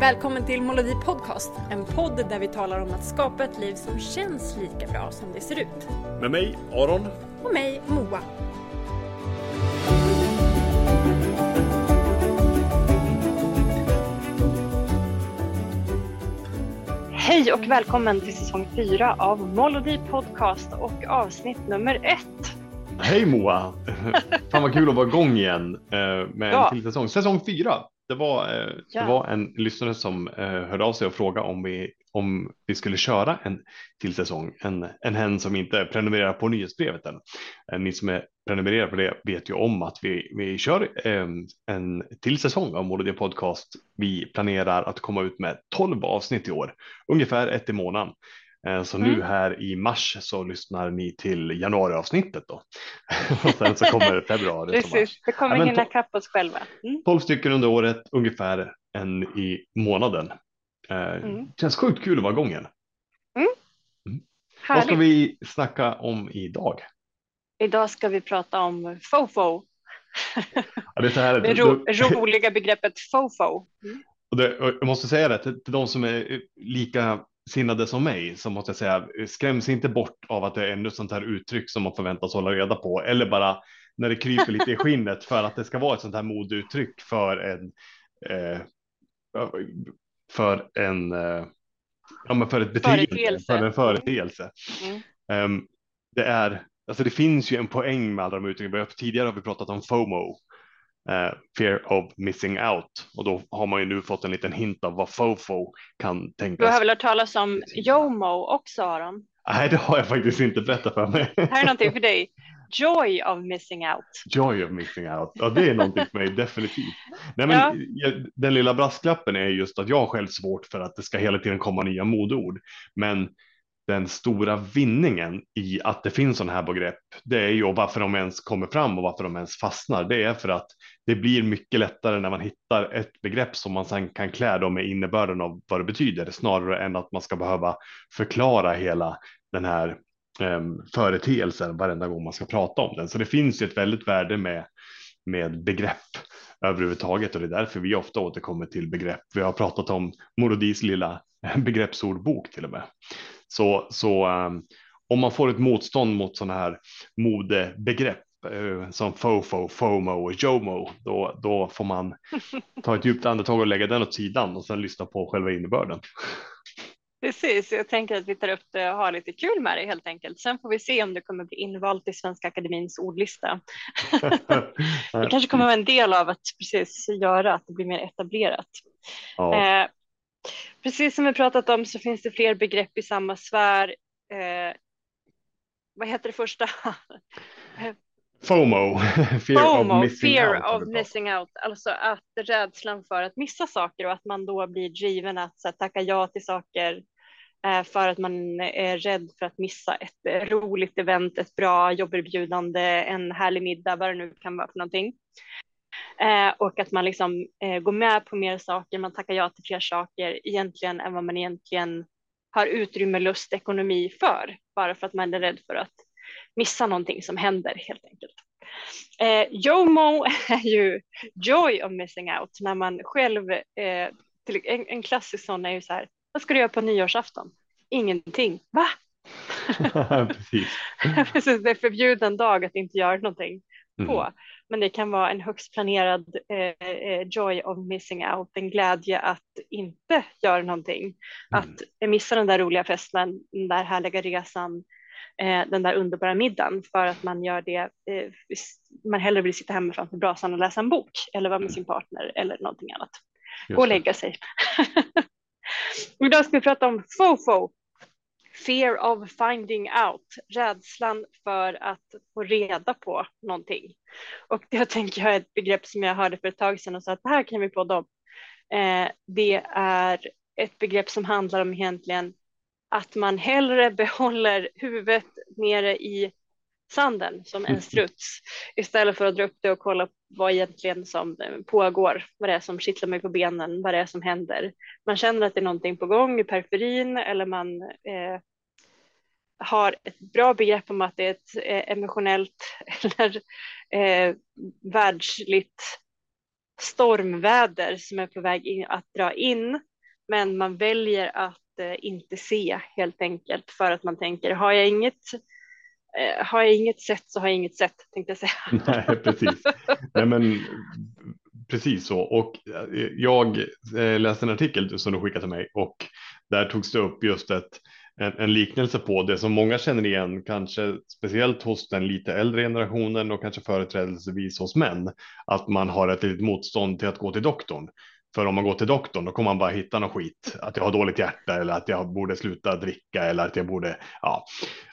Välkommen till Molodi Podcast, en podd där vi talar om att skapa ett liv som känns lika bra som det ser ut. Med mig, Aron. Och mig, Moa. Hej och välkommen till säsong 4 av Molodi Podcast och avsnitt nummer 1. Hej Moa! Fan vad kul att vara igång igen eh, med Ja. en till säsong. Säsong 4. Det var, eh, Ja. det var en lyssnare som eh, hörde av sig och frågade om vi, om vi skulle köra en till säsong. En, en hen som inte prenumererar på nyhetsbrevet än. Eh, Ni som är prenumererar på det vet ju om att vi, vi kör eh, en till säsong av Molodin Podcast. Vi planerar att komma ut med 12 avsnitt i år, ungefär ett i månaden. Eh, Så nu Mm. här i mars så lyssnar ni till januariavsnittet då. Och sen så kommer februari. Precis, vi kommer Ja, hinna ikapp oss själva. Mm. 12 stycken under året, ungefär en i månaden. Eh, Mm. Känns sjukt kul att vara igång igen. Vad ska vi snacka om idag? Idag ska vi prata om FOFO, Ja, det, är så här, det ro roliga begreppet FOFO. Mm. och det, jag måste säga det till de som är lika sinnade som mig så måste jag säga skräms inte bort av att det är ännu ett sånt här uttryck som man förväntas hålla reda på eller bara när det kryper lite i skinnet för att det ska vara ett sånt här modeuttryck för en eh, för en eh, ja, men för ett beteende, Företeelse. för en företeelse. Mm. Ehm, det är alltså det finns ju en poäng med alla de uttrycken. Tidigare har vi pratat om FOMO, eh, fear of missing out, och då har man ju nu fått en liten hint av vad FOFO kan Du tänkas. har väl hört talas om JOMO också Aron? Nej, det har jag faktiskt inte berättat för mig. Här är någonting för dig. Joy of missing out. Joy of missing out. Ja, det är någonting för mig definitivt. Nej, men Ja. den lilla brasklappen är just att jag har själv svårt för att det ska hela tiden komma nya modeord. Men den stora vinningen i att det finns sådana här begrepp, det är ju och varför de ens kommer fram och varför de ens fastnar. Det är för att det blir mycket lättare när man hittar ett begrepp som man sedan kan klä dem med innebörden av vad det betyder, snarare än att man ska behöva förklara hela den här um, företeelsen varenda gång man ska prata om den. Så det finns ju ett väldigt värde med, med begrepp överhuvudtaget och det är därför vi ofta återkommer till begrepp. Vi har pratat om Morodis lilla begreppsordbok till och med. Så, så um, om man får ett motstånd mot sådana här modebegrepp eh, som FOFO, FOMO och JOMO, då, då får man ta ett djupt andetag och lägga den åt sidan och sen lyssna på själva innebörden. Precis, jag tänker att vi tar upp det och har lite kul med det helt enkelt. Sen får vi se om det kommer bli invalt i Svenska Akademins ordlista. Det kanske kommer vara en del av att precis göra att det blir mer etablerat. ja. Eh, precis som vi pratat om så finns det fler begrepp i samma sfär. Eh, vad heter det första? FOMO, fear FOMO, of missing fear out. of missing out, alltså att rädslan för att missa saker och att man då blir driven att här, tacka ja till saker eh, för att man är rädd för att missa ett eh, roligt event, ett bra jobberbjudande, en härlig middag, vad det nu kan vara för någonting. Eh, och att man liksom eh, går med på mer saker, man tackar ja till fler saker egentligen än vad man egentligen har utrymme, lust, ekonomi för, bara för att man är rädd för att missa någonting som händer helt enkelt. Eh, JOMO är ju joy of missing out när man själv, eh, till, en, en klassisk sån är ju så här, vad ska du göra på nyårsafton? Ingenting. Va? Precis. Precis, det är förbjuden dag att inte göra någonting på. Mm. Men det kan vara en högst planerad eh, eh, joy of missing out, en glädje att inte göra någonting. Mm. Att missa den där roliga festen, den där härliga resan, eh, den där underbara middagen för att man gör det, eh, man hellre vill sitta hemma framför brasan och läsa en bok eller vara med Mm. sin partner eller någonting annat. Just Gå och lägga sig. Idag ska vi prata om FOFO, fear of finding out, rädslan för att få reda på någonting. Och det tänker jag är ett begrepp som jag hörde för ett tag sedan och sa att det här kan vi podda om. Eh, det är ett begrepp som handlar om egentligen att man hellre behåller huvudet nere i sanden som en struts istället för att dra upp det och kolla vad egentligen som pågår, vad det är som kittlar mig på benen, vad det är som händer. Man känner att det är någonting på gång i periferin eller man eh, har ett bra begrepp om att det är ett eh, emotionellt eller eh, världsligt stormväder som är på väg in, att dra in men man väljer att eh, inte se helt enkelt för att man tänker har jag inget eh, har jag inget sätt så har jag inget sätt tänkte jag säga. Nej, precis. Nej, men precis så. Och eh, jag eh, läste en artikel som du skickade till mig och där togs det upp just ett, en, en, liknelse på det som många känner igen, kanske speciellt hos den lite äldre generationen och kanske företrädelsevis hos män, att man har ett litet motstånd till att gå till doktorn. För om man går till doktorn då kommer man bara hitta något skit, att jag har dåligt hjärta eller att jag borde sluta dricka eller att jag borde, ja,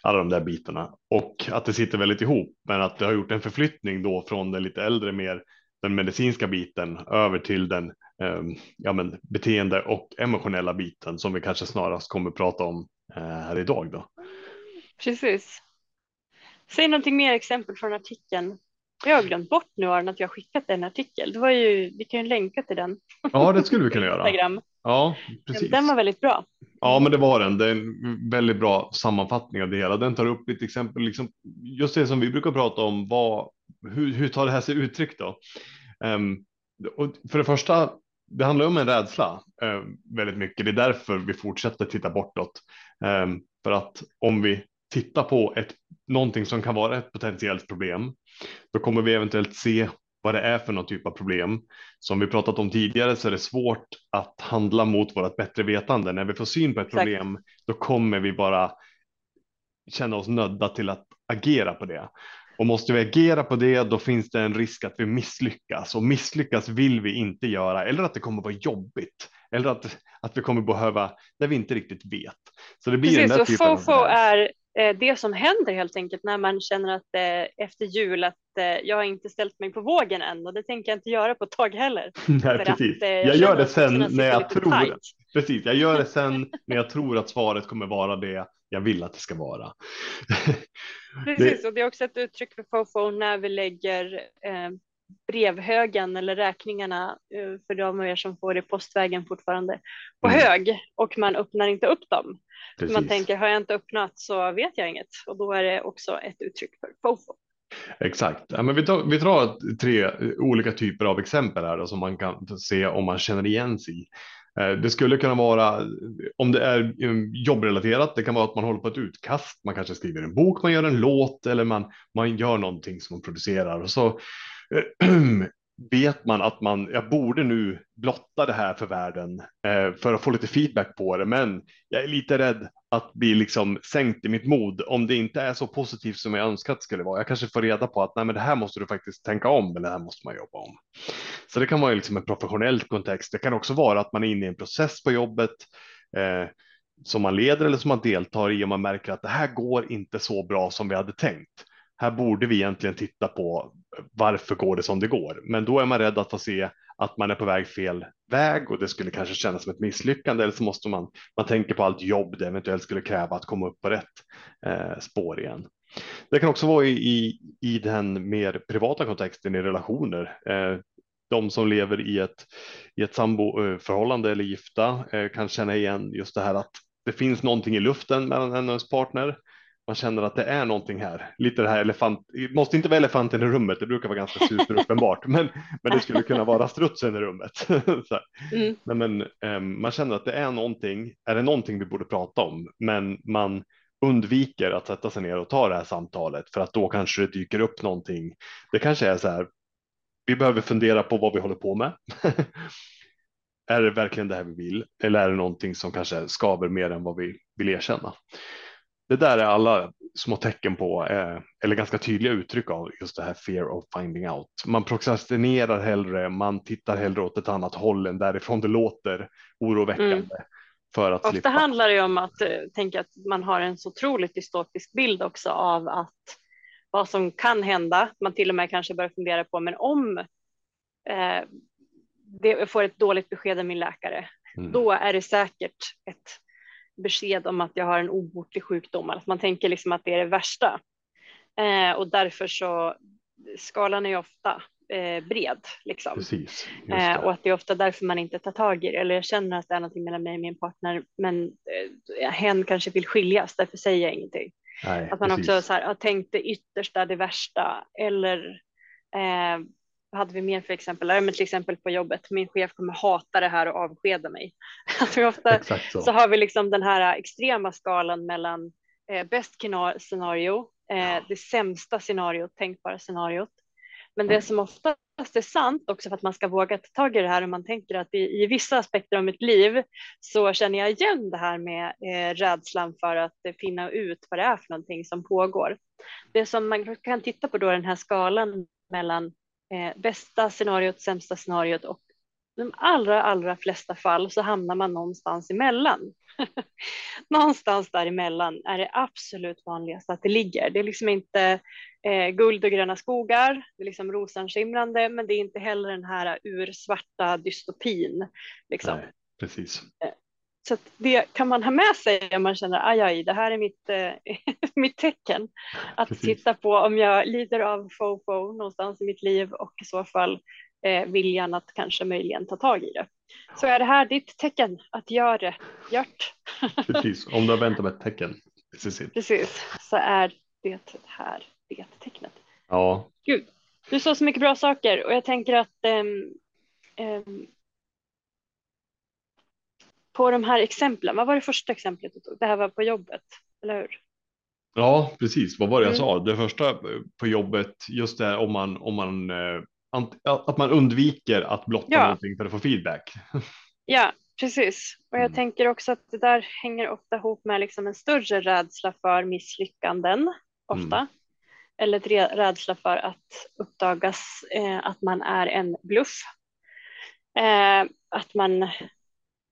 alla de där bitarna. Och att det sitter väldigt ihop, men att det har gjort en förflyttning då från den lite äldre, mer den medicinska biten över till den eh, ja, men, beteende och emotionella biten som vi kanske snarast kommer prata om här idag. Då. Precis. Säg någonting mer exempel från artikeln. Jag har glömt bort nu Aron att jag skickat en artikel. Det var ju, vi kan ju länka till den. Ja, det skulle vi kunna göra. Instagram. Ja, precis. Den var väldigt bra. Ja, men det var den. Det är en väldigt bra sammanfattning av det hela. Den tar upp ett exempel, liksom, just det som vi brukar prata om. Vad, hur, hur tar det här sig uttryck då? Um, och för det första, det handlar om en rädsla um, väldigt mycket. Det är därför vi fortsätter titta bortåt. Um, för att om vi tittar på ett, någonting som kan vara ett potentiellt problem, då kommer vi eventuellt se vad det är för någon typ av problem. Som vi pratat om tidigare så är det svårt att handla mot vårt bättre vetande. När vi får syn på ett Exakt. problem, då kommer vi bara känna oss nödda till att agera på det. Och måste vi agera på det, då finns det en risk att vi misslyckas och misslyckas vill vi inte göra eller att det kommer vara jobbigt eller att, att vi kommer behöva där vi inte riktigt vet. Så det blir Precis, den där typen FOFO av är eh, det som händer helt enkelt när man känner att eh, efter jul att eh, jag har inte ställt mig på vågen än och det tänker jag inte göra på ett tag heller. Nej, precis. Att, jag, jag gör det sen när jag tror. Tight. Precis, jag gör det sen när jag tror att svaret kommer vara det jag vill att det ska vara. Precis, och det är också ett uttryck för FOFO när vi lägger eh, brevhögen eller räkningarna eh, för de av er som får det postvägen fortfarande på mm. hög och man öppnar inte upp dem. Precis. Man tänker har jag inte öppnat så vet jag inget och då är det också ett uttryck för FOFO. Exakt, ja, men vi, tar, vi tar tre olika typer av exempel här då, som man kan se om man känner igen sig i. Eh, det skulle kunna vara om det är eh, jobbrelaterat. Det kan vara att man håller på ett utkast. Man kanske skriver en bok, man gör en låt eller man, man gör någonting som man producerar och så eh, vet man att man, jag borde nu blotta det här för världen eh, för att få lite feedback på det, men jag är lite rädd att bli liksom sänkt i mitt mod om det inte är så positivt som jag önskat skulle vara. Jag kanske får reda på att nej, men det här måste du faktiskt tänka om, eller det här måste man jobba om. Så det kan vara liksom en professionell kontext. Det kan också vara att man är inne i en process på jobbet eh, som man leder eller som man deltar i och man märker att det här går inte så bra som vi hade tänkt här borde vi egentligen titta på varför går det som det går? Men då är man rädd att få se att man är på väg fel väg och det skulle kanske kännas som ett misslyckande eller så måste man, man tänker på allt jobb det eventuellt skulle kräva att komma upp på rätt eh, spår igen. Det kan också vara i, i, i den mer privata kontexten i relationer. Eh, de som lever i ett, i ett samboförhållande eller gifta eh, kan känna igen just det här att det finns någonting i luften mellan en och ens partner man känner att det är någonting här. Lite det här elefant, måste inte vara elefanten i rummet, det brukar vara ganska superuppenbart, men, men det skulle kunna vara strutsen i rummet. mm. men, men um, man känner att det är någonting, är det någonting vi borde prata om, men man undviker att sätta sig ner och ta det här samtalet för att då kanske det dyker upp någonting. Det kanske är så här, vi behöver fundera på vad vi håller på med. är det verkligen det här vi vill? Eller är det någonting som kanske skaver mer än vad vi vill erkänna? Det där är alla små tecken på, eh, eller ganska tydliga uttryck av just det här fear of finding out. Man prokrastinerar hellre, man tittar hellre åt ett annat håll än därifrån det låter oroväckande. Mm. För att Ofta slippa. handlar det om att uh, tänka att man har en så otroligt dystopisk bild också av att vad som kan hända, man till och med kanske börjar fundera på, men om eh, det får ett dåligt besked av min läkare, mm. då är det säkert ett besked om att jag har en obotlig sjukdom, att man tänker liksom att det är det värsta. Eh, och därför så skalan är ju ofta eh, bred liksom. Precis, eh, och att det är ofta därför man inte tar tag i det. Eller jag känner att det är någonting mellan mig och min partner, men eh, hen kanske vill skiljas, därför säger jag ingenting. Nej, att man precis. också så här, har tänkt det yttersta, det värsta eller eh, hade vi mer för exempel? Ja, men till exempel på jobbet, min chef kommer hata det här och avskeda mig. Alltså ofta så. så. har vi liksom den här extrema skalan mellan eh, bäst scenario, eh, det sämsta scenariot, tänkbara scenariot. Men det mm. som oftast är sant också för att man ska våga ta tag i det här och man tänker att i, i vissa aspekter av mitt liv så känner jag igen det här med eh, rädslan för att finna ut vad det är för någonting som pågår. Det som man kan titta på då den här skalan mellan eh, bästa scenariot, sämsta scenariot och de allra, allra flesta fall så hamnar man någonstans emellan. någonstans däremellan är det absolut vanligast att det ligger. Det är liksom inte eh, guld och gröna skogar, det är liksom rosenskimrande, men det är inte heller den här ursvarta dystopin. Liksom. Nej, precis. Eh, så det kan man ha med sig om man känner aj, aj det här är mitt, eh, mitt tecken. Att Precis. titta på om jag lider av FOFO någonstans i mitt liv och i så fall eh, viljan att kanske möjligen ta tag i det. Så är det här ditt tecken att göra det, gjort. Precis, om du har väntat med ett tecken. Precis. Precis, så är det här det tecknet. Ja. Gud, du sa så mycket bra saker och jag tänker att um, um, på de här exemplen, vad var det första exemplet du tog? Det här var på jobbet, eller hur? Ja, precis. Vad var det jag mm. sa? Det första på jobbet, just det om man, om man, eh, att man undviker att blotta ja. någonting för att få feedback. Ja, precis. Och jag mm. tänker också att det där hänger ofta ihop med liksom en större rädsla för misslyckanden, ofta. Mm. Eller rädsla för att uppdagas eh, att man är en bluff. Eh, att man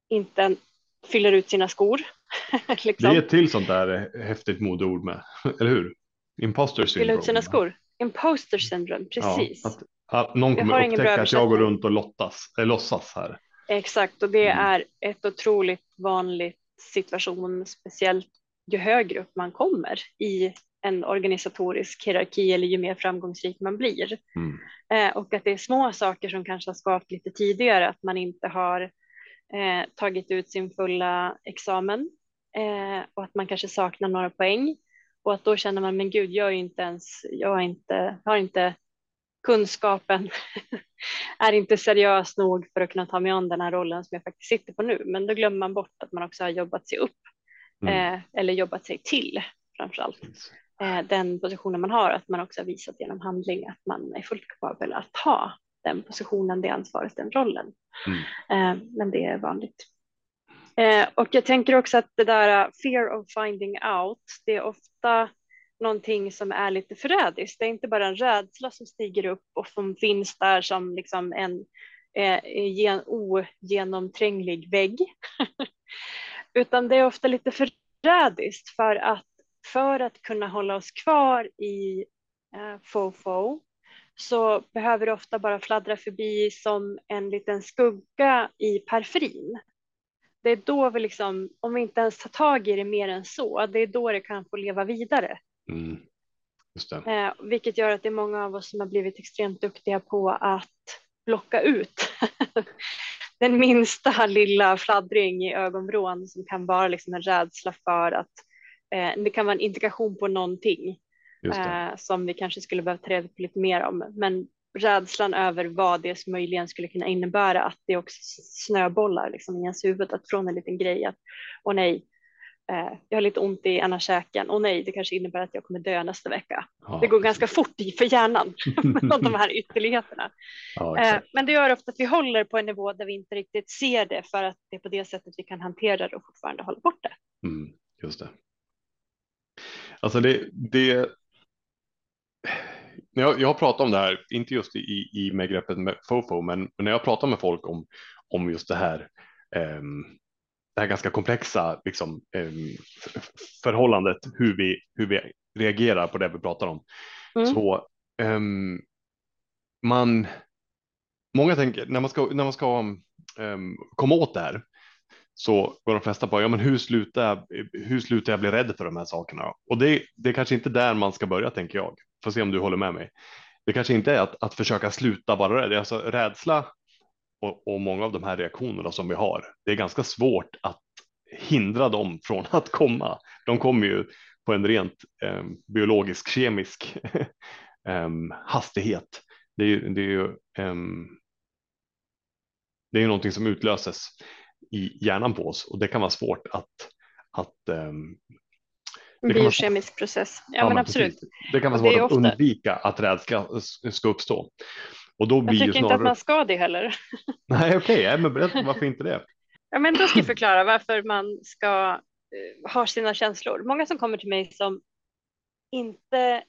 inte fyller ut sina skor. liksom. Det är ett till sånt där häftigt modeord med, eller hur? Imposter syndrome. Fylla ut sina skor. Imposter syndrome, precis. Ja, att, att någon kommer upptäcka att jag går runt och lottas, äh, låtsas här. Exakt, och det mm. är ett otroligt vanligt situation, speciellt ju högre upp man kommer i en organisatorisk hierarki eller ju mer framgångsrik man blir. Mm. Eh, och att det är små saker som kanske har skapat lite tidigare, att man inte har eh, tagit ut sin fulla examen eh, och att man kanske saknar några poäng och att då känner man men gud, jag är inte ens, jag inte, har inte kunskapen, är inte seriös nog för att kunna ta mig an den här rollen som jag faktiskt sitter på nu. Men då glömmer man bort att man också har jobbat sig upp mm. eh, eller jobbat sig till framför allt. Eh, den positionen man har, att man också har visat genom handling att man är fullt kapabel att ha den positionen, det ansvaret, den rollen. Mm. Eh, men det är vanligt. Eh, och jag tänker också att det där uh, fear of finding out, det är ofta någonting som är lite förrädiskt. Det är inte bara en rädsla som stiger upp och som finns där som liksom en eh, ogenomtränglig vägg, utan det är ofta lite förrädiskt för att för att kunna hålla oss kvar i eh, FOFO så behöver det ofta bara fladdra förbi som en liten skugga i periferin. Det är då vi liksom, om vi inte ens tar tag i det mer än så, det är då det kan få leva vidare. Mm. Eh, vilket gör att det är många av oss som har blivit extremt duktiga på att blocka ut den minsta lilla fladdring i ögonvrån som kan vara liksom en rädsla för att eh, det kan vara en indikation på någonting eh, som vi kanske skulle behöva ta reda på lite mer om. Men rädslan över vad det möjligen skulle kunna innebära, att det också snöbollar liksom i ens huvud, att från en liten grej att åh nej, eh, jag har lite ont i ena käken, åh nej, det kanske innebär att jag kommer dö nästa vecka. Ja, det går ganska fort för hjärnan med de här ytterligheterna. Ja, eh, men det gör ofta att vi håller på en nivå där vi inte riktigt ser det för att det är på det sättet vi kan hantera det och fortfarande hålla bort det. Mm, just det. Alltså det, det jag, jag har pratat om det här, inte just i, i med greppet med FOFO, men när jag pratar med folk om, om just det här, um, det här ganska komplexa liksom, um, förhållandet, hur vi, hur vi reagerar på det vi pratar om. Mm. Så um, man, många tänker, när man ska, när man ska komma åt det här, så går de flesta på, ja men hur slutar jag, hur slutar jag bli rädd för de här sakerna? Och det, det är kanske inte där man ska börja tänker jag. Får se om du håller med mig. Det kanske inte är att, att försöka sluta vara rädd, alltså rädsla och, och många av de här reaktionerna som vi har. Det är ganska svårt att hindra dem från att komma. De kommer ju på en rent eh, biologisk kemisk eh, hastighet. Det är ju, det är ju, eh, det är ju någonting som utlöses i hjärnan på oss och det kan vara svårt att, att um, det biokemisk vara, process. Ja, ja men absolut. Precis. Det kan vara svårt att ofta... undvika att rädsla ska uppstå. Och då blir jag tycker snarare... inte att man ska det heller. Nej, okej, okay. men berätta varför inte det? Ja, men då ska jag förklara varför man ska uh, ha sina känslor. Många som kommer till mig som inte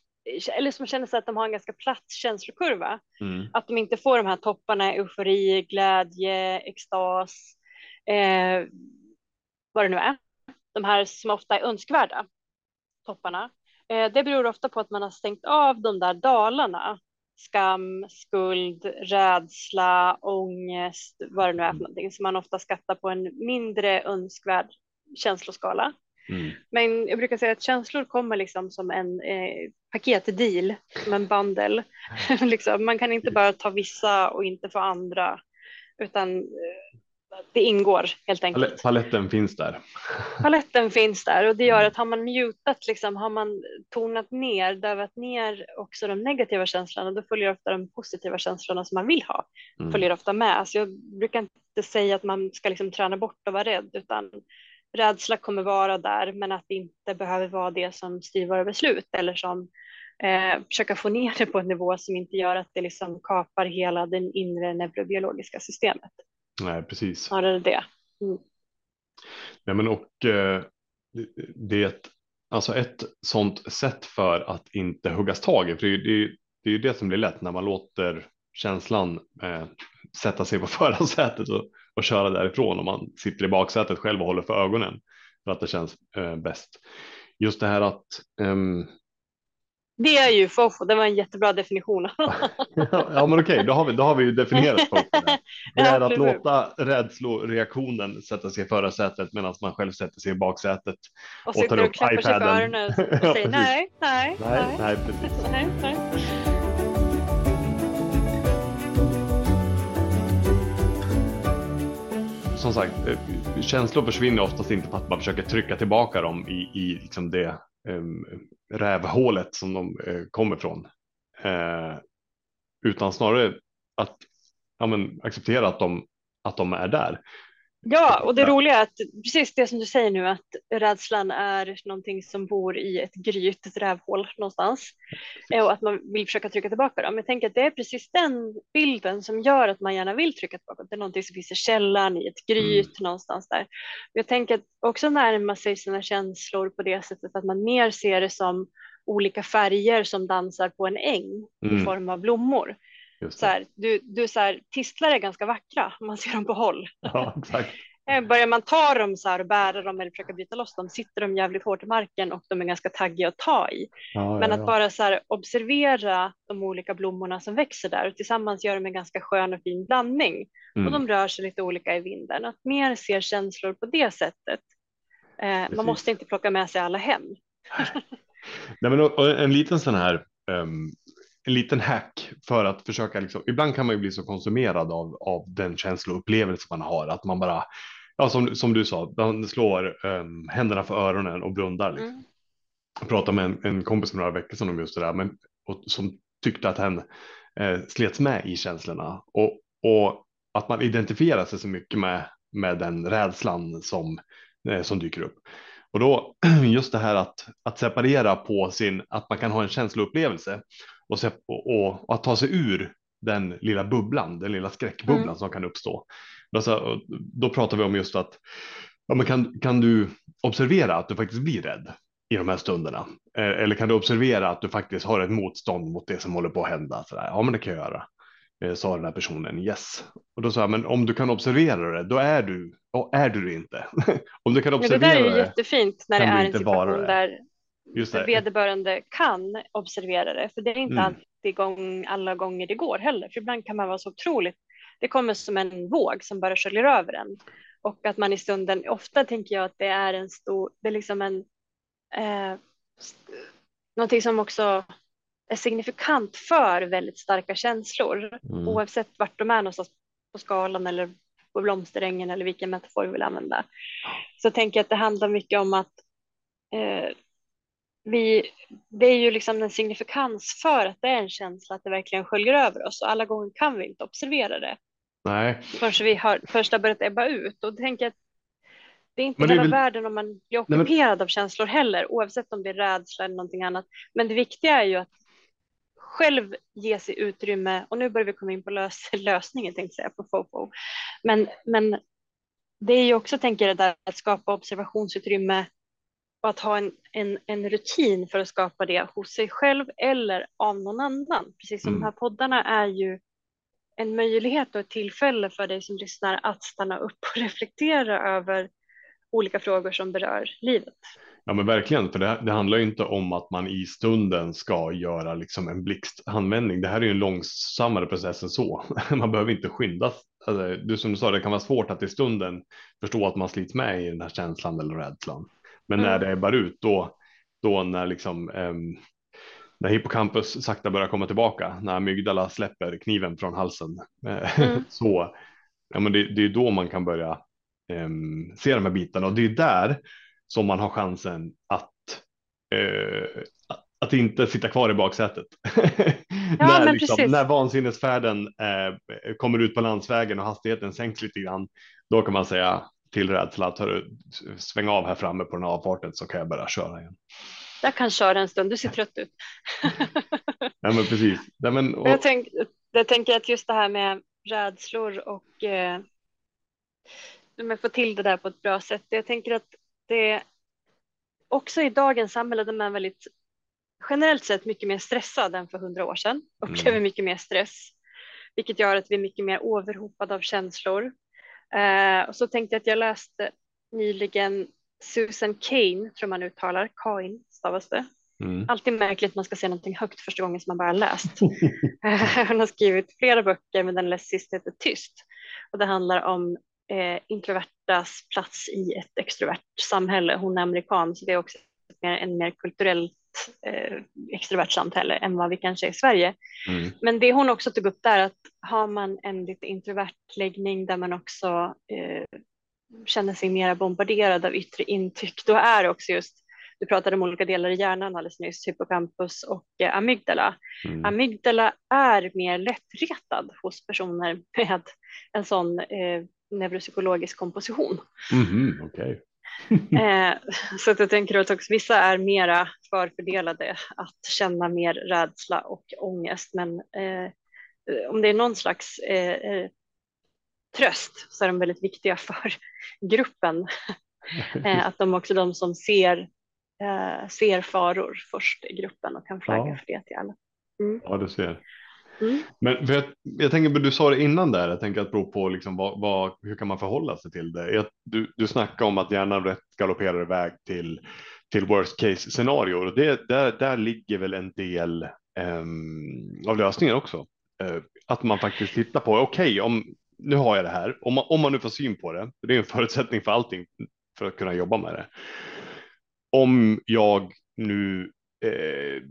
eller som känner sig att de har en ganska platt känslokurva. Mm. Att de inte får de här topparna, eufori, glädje, extas, eh, vad det nu är. De här som ofta är önskvärda topparna. Eh, det beror ofta på att man har stängt av de där dalarna. Skam, skuld, rädsla, ångest, vad det nu är för någonting som man ofta skattar på en mindre önskvärd känsloskala. Mm. Men jag brukar säga att känslor kommer liksom som en eh, paketdeal, som en bundle. liksom, man kan inte bara ta vissa och inte få andra, utan eh, det ingår helt enkelt. Paletten finns där. Paletten finns där och det gör att har man mutat, liksom, har man tonat ner, dövat ner också de negativa känslorna, då följer ofta de positiva känslorna som man vill ha, mm. följer ofta med. Så jag brukar inte säga att man ska liksom träna bort och vara rädd, utan rädsla kommer vara där, men att det inte behöver vara det som styr våra beslut eller som eh, försöka få ner det på en nivå som inte gör att det liksom kapar hela det inre neurobiologiska systemet. Nej, precis. Snarare det. Mm. Nej, men och eh, det alltså ett sånt sätt för att inte huggas tag i, för det, det, det är ju det som blir lätt när man låter känslan eh, sätta sig på förarsätet och, och köra därifrån om man sitter i baksätet själv och håller för ögonen för att det känns eh, bäst. Just det här att um, det är ju fofo, det var en jättebra definition. ja men okej, då har vi, då har vi ju definierat fofo. Det är att låta rädsloreaktionen sätta sig i förarsätet medan man själv sätter sig i baksätet. Och, och sitter och klappar sig för öronen och säger nej, nej, nej, nej, nej, precis. nej, nej. Som sagt, eh, känslor försvinner oftast inte för att man försöker trycka tillbaka dem i, i liksom det Ehm, rävhålet som de eh, kommer från. Eh, utan snarare att ja, men, acceptera att de, att de är där. Ja, och det roliga är att precis det som du säger nu att rädslan är någonting som bor i ett gryt, ett rävhål någonstans precis. och att man vill försöka trycka tillbaka dem. Jag tänker att det är precis den bilden som gör att man gärna vill trycka tillbaka. Det är någonting som finns i källan, i ett gryt mm. någonstans där. Jag tänker att också närma sig sina känslor på det sättet att man mer ser det som olika färger som dansar på en äng mm. i form av blommor. Så här, du, du så här, tistlar är ganska vackra om man ser dem på håll. Ja, exakt. Eh, börjar man ta dem så här och bära dem eller försöka bryta loss dem sitter de jävligt hårt i marken och de är ganska taggiga att ta i. Ja, Men ja, att bara så här, observera de olika blommorna som växer där och tillsammans gör de en ganska skön och fin blandning. Mm. Och de rör sig lite olika i vinden. Att mer se känslor på det sättet. Eh, man måste inte plocka med sig alla hem. Nej, men en liten sån här um, en liten hack för att försöka liksom, ibland kan man ju bli så konsumerad av, av den känsloupplevelse man har att man bara, ja som, som du sa, man slår um, händerna för öronen och blundar. Liksom. Mm. Jag pratade med en, en kompis för några veckor sedan om just det där, men och, som tyckte att hen eh, slets med i känslorna och, och att man identifierar sig så mycket med, med den rädslan som, eh, som dyker upp. Och då just det här att, att separera på sin, att man kan ha en känsloupplevelse och, och, och, att ta sig ur den lilla bubblan, den lilla skräckbubblan mm. som kan uppstå. Alltså, då pratar vi om just att ja, men kan, kan du observera att du faktiskt blir rädd i de här stunderna? Eh, eller kan du observera att du faktiskt har ett motstånd mot det som håller på att hända? Så där, ja, men det kan jag göra. Eh, sa den här personen yes. Och då sa jag, men om du kan observera det, då är du, och är du det inte. om du kan observera det. Det där är ju jättefint när det är en situation där Just det. vederbörande kan observera det, för det är inte mm. alltid gång, alla gånger det går heller, för ibland kan man vara så otroligt, det kommer som en våg som bara sköljer över en och att man i stunden, ofta tänker jag att det är en stor, det är liksom en, eh, någonting som också är signifikant för väldigt starka känslor, mm. oavsett vart de är någonstans på skalan eller på blomsterängen eller vilken metafor vi vill använda. Så tänker jag att det handlar mycket om att eh, vi, det är ju liksom en signifikans för att det är en känsla att det verkligen sköljer över oss och alla gånger kan vi inte observera det. Nej. Först vi har, först har börjat ebba ut och tänker att det är inte men hela väl... världen om man blir ockuperad Nej, men... av känslor heller, oavsett om det är rädsla eller någonting annat. Men det viktiga är ju att själv ge sig utrymme, och nu börjar vi komma in på lös lösningen tänkte jag på FOFO. Men, men det är ju också, tänker jag, där att skapa observationsutrymme och att ha en, en, en rutin för att skapa det hos sig själv eller av någon annan. Precis som mm. de här poddarna är ju en möjlighet och ett tillfälle för dig som lyssnar att stanna upp och reflektera över olika frågor som berör livet. Ja men verkligen, för det, det, handlar ju inte om att man i stunden ska göra liksom en blixtanvändning. Det här är ju en långsammare process än så. Man behöver inte skynda. Alltså, du som du sa, det kan vara svårt att i stunden förstå att man slits med i den här känslan eller rädslan. Men mm. när det ebbar ut, då, då när liksom um, när hippocampus sakta börjar komma tillbaka, när amygdala släpper kniven från halsen, eh, mm. så ja, men det, det är då man kan börja um, se de här bitarna och det är där som man har chansen att uh, att inte sitta kvar i baksätet. Ja, när, liksom, när vansinnesfärden eh, kommer ut på landsvägen och hastigheten sänks lite grann, då kan man säga till rädsla att svänga av här framme på den här avfarten så kan jag börja köra igen. Jag kan köra en stund, du ser trött ut. ja, men precis. Ja, men, och... jag, tänk, jag tänker att just det här med rädslor och eh, men få till det där på ett bra sätt. Jag tänker att det också i dagens samhälle där man är väldigt generellt sett mycket mer stressad än för hundra år sedan och mm. mycket mer stress, vilket gör att vi är mycket mer överhopade av känslor. Eh, och så tänkte jag att jag läste nyligen Susan Kane, tror man uttalar, Kain stavas det. Mm. Alltid märkligt att man ska säga någonting högt första gången som man bara läst. Hon har skrivit flera böcker, men den läst sist heter Tyst. Och det handlar om eh, introvertas plats i ett extrovert samhälle. Hon är amerikan, så det är också en mer kulturellt eh, extrovert samhälle än vad vi kanske är i Sverige. Mm. Men det hon också tog upp där att har man en lite introvert läggning där man också eh, känner sig mer bombarderad av yttre intryck, då är också just du pratade om olika delar i hjärnan alldeles nyss, hippocampus och eh, amygdala. Mm. Amygdala är mer lättretad hos personer med en sån eh, neuropsykologisk komposition. Mm, okay. eh, så att jag tänker att också vissa är mera förfördelade att känna mer rädsla och ångest, men eh, om det är någon slags eh, eh tröst så är de väldigt viktiga för gruppen. Eh, att de också är de som ser, eh, ser faror först i gruppen och kan flagga ja. för det till alla. Mm. Ja, du ser. Mm. Men för jag, jag tänker, du sa det innan där, jag tänker att bero på liksom vad, vad, hur kan man förhålla sig till det? Jag, du, du snackar om att hjärnan rätt galopperar iväg till, till worst case scenario och det, där, där ligger väl en del eh, av lösningen också. Eh, att man faktiskt tittar på, okej, okay, om nu har jag det här, om man, om man nu får syn på det, det är en förutsättning för allting för att kunna jobba med det. Om jag nu eh,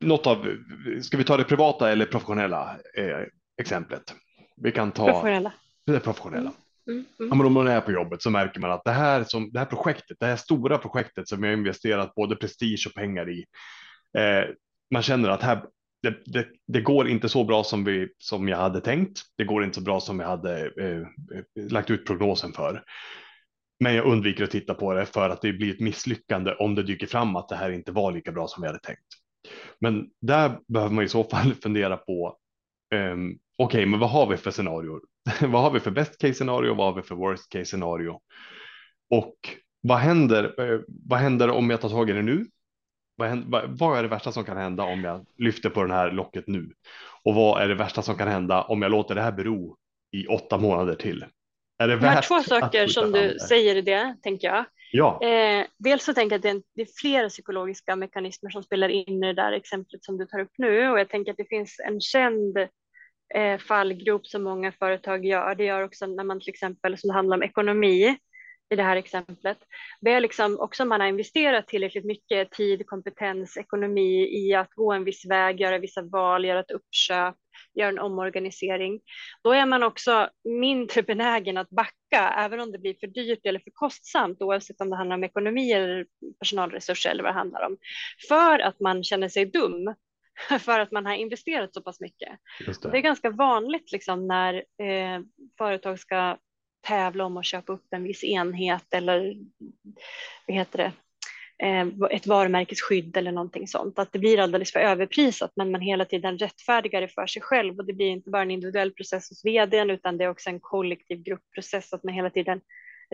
något av, ska vi ta det privata eller professionella eh, exemplet? Vi kan ta professionella. det professionella. Mm, mm. mm. Om man är på jobbet så märker man att det här, som, det här projektet, det här stora projektet som jag investerat både prestige och pengar i, eh, man känner att här, det, det, det, går inte så bra som, vi, som jag hade tänkt. Det går inte så bra som jag hade eh, lagt ut prognosen för. Men jag undviker att titta på det för att det blir ett misslyckande om det dyker fram att det här inte var lika bra som vi hade tänkt. Men där behöver man i så fall fundera på. Um, Okej, okay, men vad har vi för scenarior? vad har vi för best case scenario? Vad har vi för worst case scenario? Och vad händer? Uh, vad händer om jag tar tag i det nu? Vad, händer, vad, är det värsta som kan hända om jag lyfter på den här locket nu? Och vad är det värsta som kan hända om jag låter det här bero i åtta månader till? Är det värt de två saker som du det? säger i det, tänker jag. Ja. Eh, dels så tänker jag att det är, det är, flera psykologiska mekanismer som spelar in i det där exemplet som du tar upp nu och jag tänker att det finns en känd eh, fallgrop som många företag gör. Det gör också när man till exempel som det handlar om ekonomi i det här exemplet. Det är liksom också man har investerat tillräckligt mycket tid, kompetens, ekonomi i att gå en viss väg, göra vissa val, göra ett uppköp gör en omorganisering, då är man också mindre benägen att backa, även om det blir för dyrt eller för kostsamt, oavsett om det handlar om ekonomi eller personalresurser eller vad det handlar om, för att man känner sig dum för att man har investerat så pass mycket. Det. det. är ganska vanligt liksom, när eh, företag ska tävla om att köpa upp en viss enhet eller vad heter det, Eh, ett varumärkesskydd eller någonting sånt, att det blir alldeles för överprisat, men man hela tiden rättfärdigar det för sig själv och det blir inte bara en individuell process hos vdn, utan det är också en kollektiv gruppprocess, att man hela tiden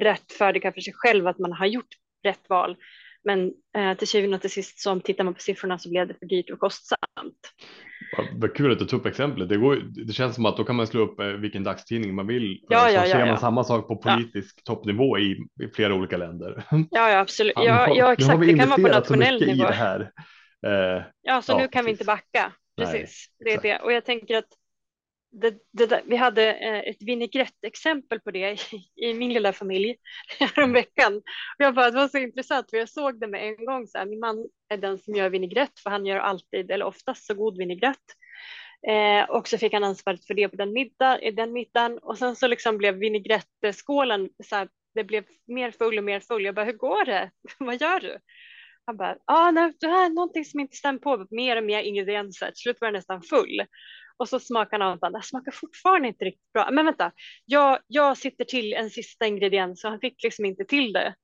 rättfärdigar för sig själv att man har gjort rätt val. Men eh, till syvende och till sist, så om tittar man på siffrorna så blev det för dyrt och kostsamt. Vad kul att du tog upp exemplet. Det, går, det känns som att då kan man slå upp eh, vilken dagstidning man vill. Ja, ja, så ja, ser ja. man samma sak på politisk ja. toppnivå i, i, flera olika länder. Ja, ja absolut. Ja, ja exakt. Det kan vara på nationell nivå. I det här. Eh, ja, så ja, nu kan precis. vi inte backa. Precis, Nej, det är det. Och jag tänker att det, det där, vi hade eh, ett vinägrettexempel på det i, i, min lilla familj häromveckan. Jag bara, det var så intressant för jag såg det med en gång. Så här, min man är den som gör vinägrett för han gör alltid eller oftast så god vinägrett. Eh, och så fick han ansvaret för det på den, middag, den middagen och sen så liksom blev vinägrettskålen så här, det blev mer full och mer full. Jag bara, hur går det? Vad gör du? Han bara, ah, nej, det här är någonting som inte stämmer på, mer och mer ingredienser. Till slut var det nästan full. Och så smakar och bara, det smakar fortfarande inte riktigt bra. Men vänta, jag, jag sitter till en sista ingrediens så han fick liksom inte till det.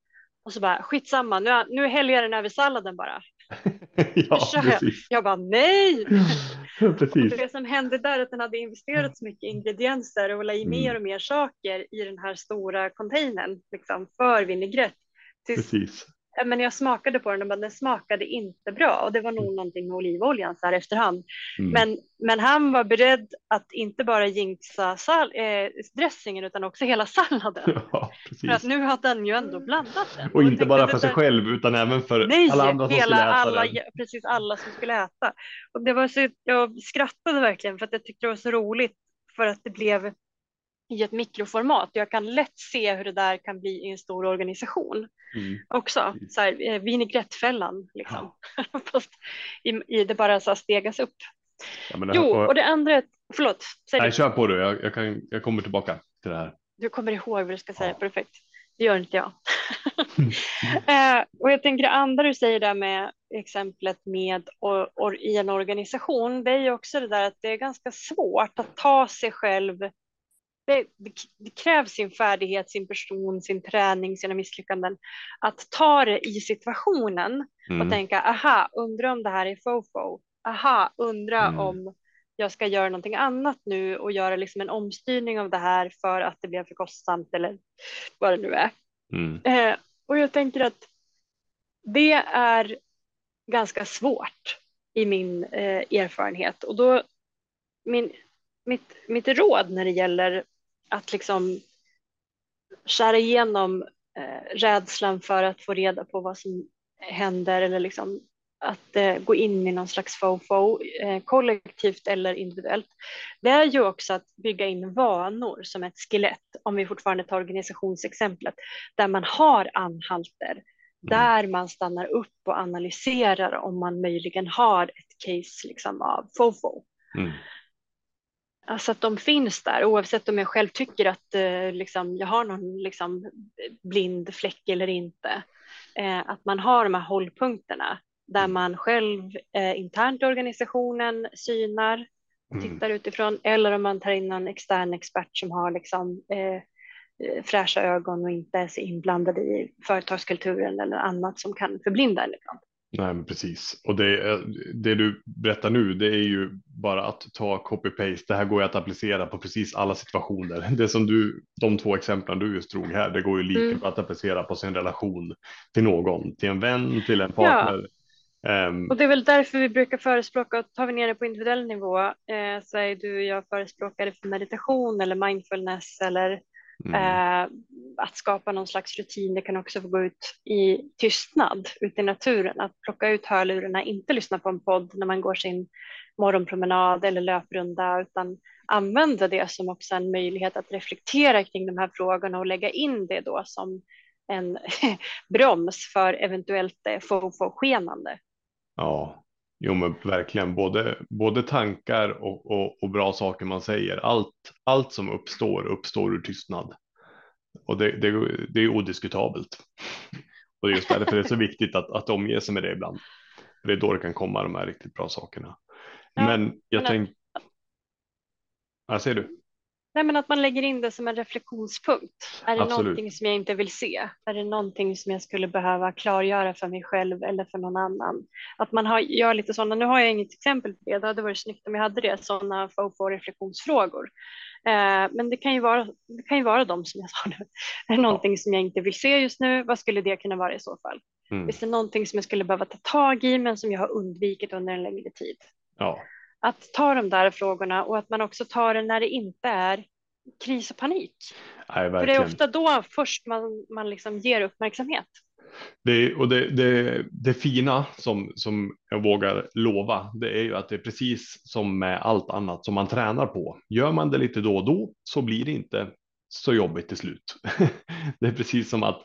Och så bara, skitsamma, nu, nu häller jag den över salladen bara. ja, jag. jag bara, nej! precis. det som hände där är att den hade investerat så mycket ingredienser och la i mm. mer och mer saker i den här stora containern liksom, för vinägrett. Precis men jag smakade på den och bara, den smakade inte bra och det var nog mm. någonting med olivoljan så här efterhand. Mm. Men, men han var beredd att inte bara jinxa sal- eh, dressingen utan också hela salladen. Ja, för att nu hade den ju ändå blandat den. Och, inte bara för sig själv utan även för Nej, alla andra som hela, skulle äta alla, den. Precis alla som skulle äta. Och det var så, jag skrattade verkligen för att jag tyckte det var så roligt för att det blev i ett mikroformat. Jag kan lätt se hur det där kan bli i en stor organisation mm. också. Så här, eh, vinägrettfällan liksom. Ja. Fast i, i, det bara så stegas upp. Ja, det, jo, och, och det andra, förlåt. Säg nej, kör på du, jag, jag, kan, jag kommer tillbaka till det här. Du kommer ihåg vad du ska säga, ja. perfekt. Det gör inte jag. eh, och jag tänker det andra du säger där med exemplet med or, or, i en organisation, det är ju också det där att det är ganska svårt att ta sig själv det, det, krävs sin färdighet, sin person, sin träning, sina misslyckanden. Att ta det i situationen mm. och tänka, aha, undra om det här är fofo. Aha, undra mm. om jag ska göra någonting annat nu och göra liksom en omstyrning av det här för att det blev för kostsamt eller vad det nu är. Mm. Eh, och jag tänker att det är ganska svårt i min eh, erfarenhet och då min, mitt, mitt råd när det gäller att liksom skära igenom eh, rädslan för att få reda på vad som händer eller liksom att eh, gå in i någon slags fofo, eh, kollektivt eller individuellt. Det är ju också att bygga in vanor som ett skelett, om vi fortfarande tar organisationsexemplet, där man har anhalter, mm. där man stannar upp och analyserar om man möjligen har ett case liksom av fofo. Mm. Alltså att de finns där oavsett om jag själv tycker att eh, liksom, jag har någon liksom, blind fläck eller inte. Eh, att man har de här hållpunkterna där mm. man själv eh, internt i organisationen synar och mm. tittar mm. utifrån eller om man tar in en extern expert som har liksom, eh, eh, fräscha ögon och inte är så inblandad i företagskulturen eller annat som kan förblinda en ibland. Nej, men precis. Och det, det du berättar nu, det är ju bara att ta copy-paste. Det här går ju att applicera på precis alla situationer. Det som du, de två exemplen du just drog här, det går ju lika mm. att applicera på sin relation till någon, till en vän, till en partner. Ja. Um, och det är väl därför vi brukar förespråka, tar vi ner det på individuell nivå, eh, så är du och jag förespråkare för meditation eller mindfulness eller Mm. Eh, att skapa någon slags rutin, det kan också få gå ut i tystnad ute i naturen, att plocka ut hörlurarna, inte lyssna på en podd när man går sin morgonpromenad eller löprunda, utan använda det som också en möjlighet att reflektera kring de här frågorna och lägga in det då som en broms för eventuellt fofo-skenande. Ja, Jo, men verkligen både, både tankar och, och, och bra saker man säger. Allt, allt som uppstår uppstår ur tystnad. Och det, det, det är odiskutabelt. Och det är just därför det är så viktigt att, att omge sig med det ibland. För det är då det kan komma de här riktigt bra sakerna. Ja, men jag men- tänkte. Ja, ser du? Nej, men att man lägger in det som en reflektionspunkt. Är det Absolut. någonting som jag inte vill se? Är det någonting som jag skulle behöva klargöra för mig själv eller för någon annan? Att man har, gör lite sådana, nu har jag inget exempel på det, det hade varit snyggt om jag hade det, sådana fofo reflektionsfrågor. Eh, men det kan, ju vara, det kan ju vara de som jag sa nu. Är det någonting som jag inte vill se just nu? Vad skulle det kunna vara i så fall? Mm. Finns det någonting som jag skulle behöva ta tag i men som jag har undvikit under en längre tid? Ja, att ta de där frågorna och att man också tar det när det inte är kris och panik. nej, För det är ofta då först man, man liksom ger uppmärksamhet. Det, och det, det, det fina som, som jag vågar lova, det är ju att det är precis som med allt annat som man tränar på. Gör man det lite då och då så blir det inte så jobbigt till slut. det är precis som att,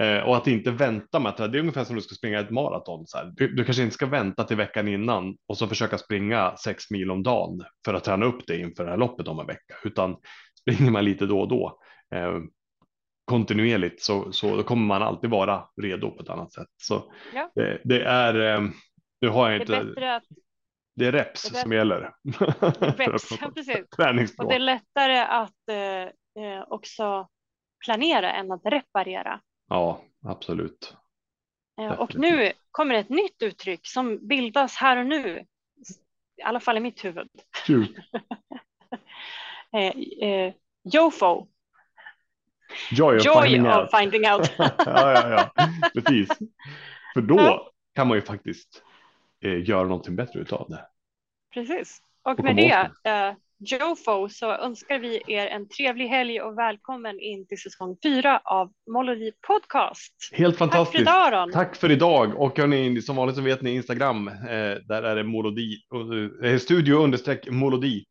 eh, och att inte vänta med att, det är ungefär som du ska springa ett maraton. Så. Du, du kanske inte ska vänta till veckan innan och så försöka springa sex mil om dagen för att träna upp det inför det här loppet om en vecka, utan springer man lite då och då. Eh, kontinuerligt så, så kommer man alltid vara redo på ett annat sätt. Så Ja. det, det är, eh, nu har jag Det inte, att, det är reps det är som gäller. reps, ja, precis. och det är lättare att eh, eh, också planera än att reparera. Ja, absolut. Eh, och nu kommer ett nytt uttryck som bildas här och nu. I alla fall i mitt huvud. Eh, eh, Jofo, Joy of joy finding of out. finding out. ja, ja, ja, precis. För då kan man ju faktiskt eh, göra någonting bättre utav det. Precis. Och Och med det, eh, Jofo, så önskar vi er en trevlig helg och välkommen in till säsong fyra av Molody Podcast. Helt Tack för fantastiskt. idag Aron. Tack för idag och hörni, som vanligt så vet ni Instagram. Eh, där är det molodi, eh, studio understreck molodi.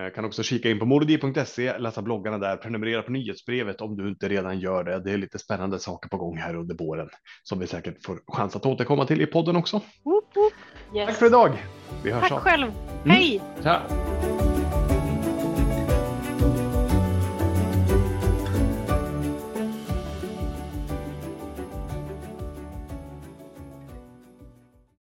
Eh, kan också kika in på molodi.se, läsa bloggarna där, prenumerera på nyhetsbrevet om du inte redan gör det. Det är lite spännande saker på gång här under våren som vi säkert får chans att återkomma till i podden också. Woop, woop. Yes. Tack för idag. Vi hörs Tack av. själv. Mm. Hej! Tja.